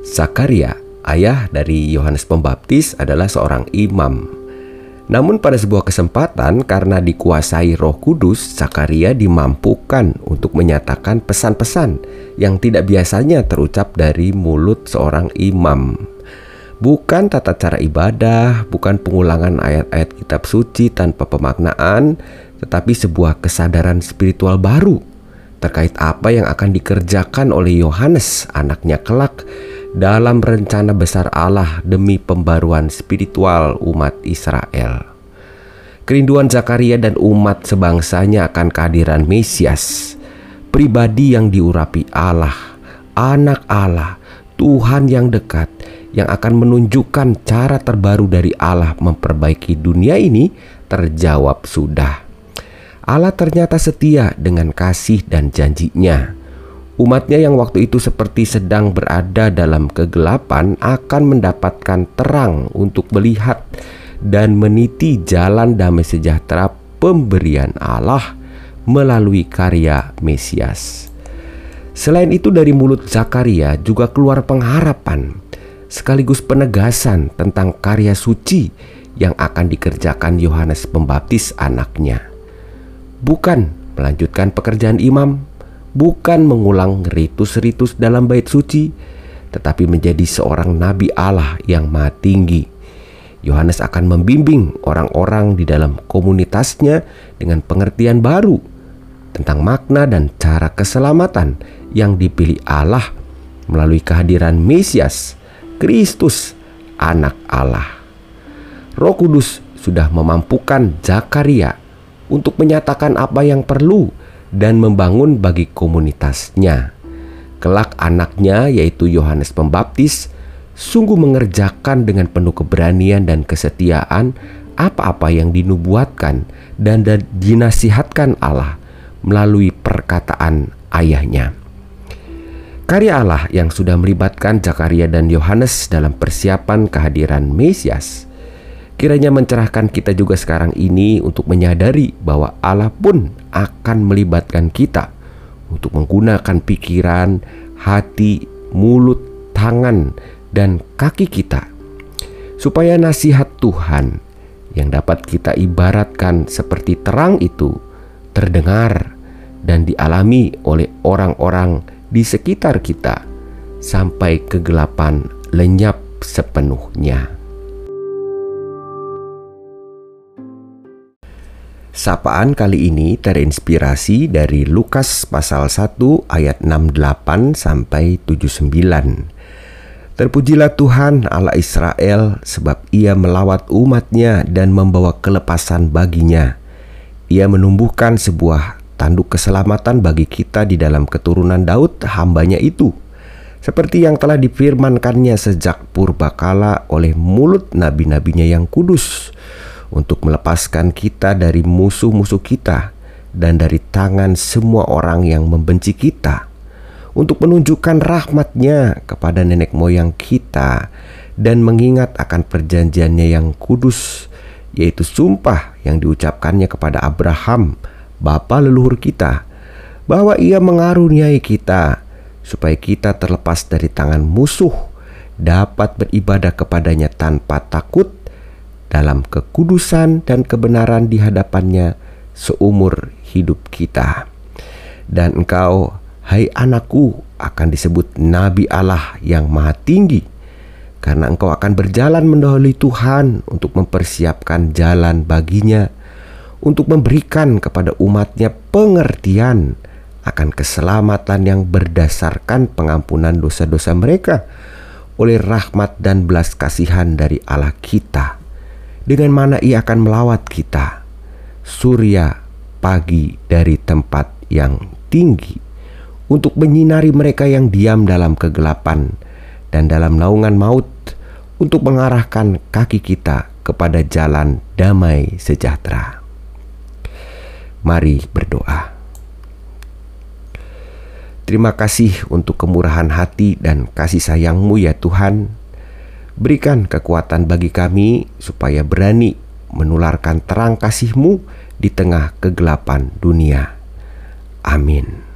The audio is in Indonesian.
Zakaria, ayah dari Yohanes Pembaptis, adalah seorang imam. Namun pada sebuah kesempatan karena dikuasai Roh Kudus, Zakaria dimampukan untuk menyatakan pesan-pesan yang tidak biasanya terucap dari mulut seorang imam. Bukan tata cara ibadah, bukan pengulangan ayat-ayat kitab suci tanpa pemaknaan, tetapi sebuah kesadaran spiritual baru terkait apa yang akan dikerjakan oleh Yohanes, anaknya kelak, dalam rencana besar Allah demi pembaruan spiritual umat Israel. Kerinduan Zakaria dan umat sebangsanya akan kehadiran Mesias, pribadi yang diurapi Allah, anak Allah, Tuhan yang dekat, yang akan menunjukkan cara terbaru dari Allah memperbaiki dunia ini terjawab sudah. Allah ternyata setia dengan kasih dan janjinya Umatnya yang waktu itu seperti sedang berada dalam kegelapan akan mendapatkan terang untuk melihat dan meniti jalan damai sejahtera pemberian Allah melalui karya Mesias. Selain itu dari mulut Zakaria juga keluar pengharapan sekaligus penegasan tentang karya suci yang akan dikerjakan Yohanes Pembaptis anaknya. Bukan melanjutkan pekerjaan imam, bukan mengulang ritus-ritus dalam bait suci, tetapi menjadi seorang nabi Allah yang maha tinggi. Yohanes akan membimbing orang-orang di dalam komunitasnya dengan pengertian baru tentang makna dan cara keselamatan yang dipilih Allah melalui kehadiran Mesias, Kristus, Anak Allah. Roh Kudus sudah memampukan Zakaria untuk menyatakan apa yang perlu dan membangun bagi komunitasnya. Kelak anaknya yaitu Yohanes Pembaptis sungguh mengerjakan dengan penuh keberanian dan kesetiaan apa-apa yang dinubuatkan dan dinasihatkan Allah melalui perkataan ayahnya. Karya Allah yang sudah melibatkan Zakaria dan Yohanes dalam persiapan kehadiran Mesias Kiranya mencerahkan kita juga sekarang ini untuk menyadari bahwa Allah pun akan melibatkan kita untuk menggunakan pikiran, hati, mulut, tangan, dan kaki kita, supaya nasihat Tuhan yang dapat kita ibaratkan seperti terang itu terdengar dan dialami oleh orang-orang di sekitar kita sampai kegelapan lenyap sepenuhnya. Sapaan kali ini terinspirasi dari Lukas pasal 1 ayat 68 sampai 79. Terpujilah Tuhan Allah Israel sebab ia melawat umatnya dan membawa kelepasan baginya. Ia menumbuhkan sebuah tanduk keselamatan bagi kita di dalam keturunan Daud hambanya itu. Seperti yang telah difirmankannya sejak purbakala oleh mulut nabi-nabinya yang kudus untuk melepaskan kita dari musuh-musuh kita dan dari tangan semua orang yang membenci kita, untuk menunjukkan rahmatnya kepada nenek moyang kita dan mengingat akan perjanjiannya yang kudus, yaitu sumpah yang diucapkannya kepada Abraham, bapa leluhur kita, bahwa ia mengaruniai kita supaya kita terlepas dari tangan musuh, dapat beribadah kepadanya tanpa takut dalam kekudusan dan kebenaran di hadapannya seumur hidup kita. Dan engkau, hai anakku, akan disebut Nabi Allah yang maha tinggi, karena engkau akan berjalan mendahului Tuhan untuk mempersiapkan jalan baginya, untuk memberikan kepada umatnya pengertian akan keselamatan yang berdasarkan pengampunan dosa-dosa mereka oleh rahmat dan belas kasihan dari Allah kita dengan mana ia akan melawat kita. Surya pagi dari tempat yang tinggi untuk menyinari mereka yang diam dalam kegelapan dan dalam naungan maut, untuk mengarahkan kaki kita kepada jalan damai sejahtera. Mari berdoa. Terima kasih untuk kemurahan hati dan kasih sayangmu ya Tuhan. Berikan kekuatan bagi kami supaya berani menularkan terang kasihmu di tengah kegelapan dunia. Amin.